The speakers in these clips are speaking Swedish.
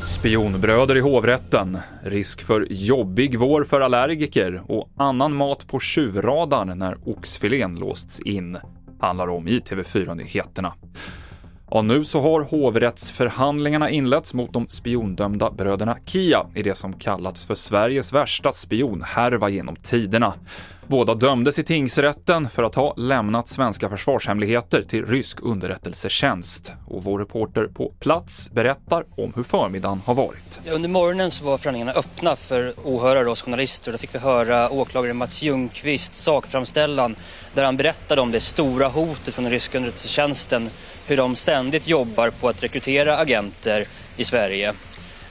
Spionbröder i hovrätten, risk för jobbig vår för allergiker och annan mat på tjuvradarn när oxfilén låsts in, handlar om i TV4-nyheterna. Ja, nu så har hovrättsförhandlingarna inletts mot de spiondömda bröderna Kia i det som kallats för Sveriges värsta spionhärva genom tiderna. Båda dömdes i tingsrätten för att ha lämnat svenska försvarshemligheter till rysk underrättelsetjänst. Och vår reporter på plats berättar om hur förmiddagen har varit. Under morgonen så var förhandlingarna öppna för åhörare och journalister. Då fick vi höra åklagare Mats Ljungqvist sakframställan där han berättade om det stora hotet från den ryska underrättelsetjänsten, hur de ständigt jobbar på att rekrytera agenter i Sverige.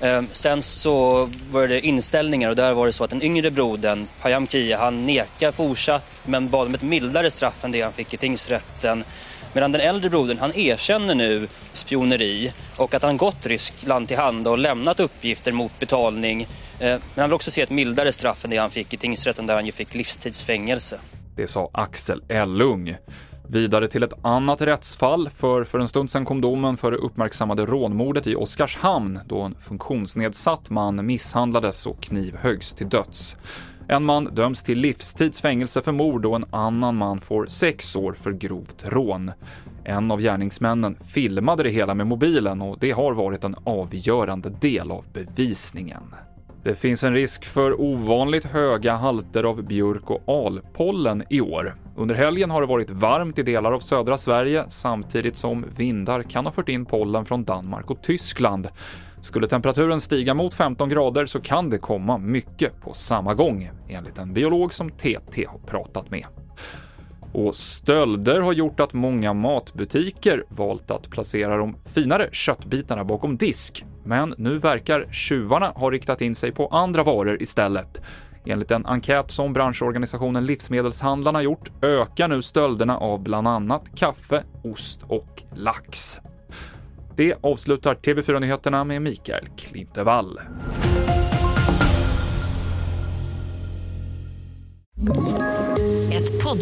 Ehm, sen så var det inställningar och där var det så att den yngre brodern, Payam Kia, han nekar fortsatt men bad om ett mildare straff än det han fick i tingsrätten. Medan den äldre brodern, han erkänner nu spioneri och att han gått Ryskland till handa och lämnat uppgifter mot betalning. Ehm, men han vill också se ett mildare straff än det han fick i tingsrätten där han ju fick livstidsfängelse. Det sa Axel Ellung. Vidare till ett annat rättsfall, för för en stund sedan kom domen för det uppmärksammade rånmordet i Oskarshamn då en funktionsnedsatt man misshandlades och knivhöggs till döds. En man döms till livstids fängelse för mord och en annan man får sex år för grovt rån. En av gärningsmännen filmade det hela med mobilen och det har varit en avgörande del av bevisningen. Det finns en risk för ovanligt höga halter av björk och alpollen i år. Under helgen har det varit varmt i delar av södra Sverige samtidigt som vindar kan ha fört in pollen från Danmark och Tyskland. Skulle temperaturen stiga mot 15 grader så kan det komma mycket på samma gång, enligt en biolog som TT har pratat med. Och stölder har gjort att många matbutiker valt att placera de finare köttbitarna bakom disk. Men nu verkar tjuvarna ha riktat in sig på andra varor istället. Enligt en enkät som branschorganisationen Livsmedelshandlarna gjort ökar nu stölderna av bland annat kaffe, ost och lax. Det avslutar TV4-nyheterna med Mikael Klintevall.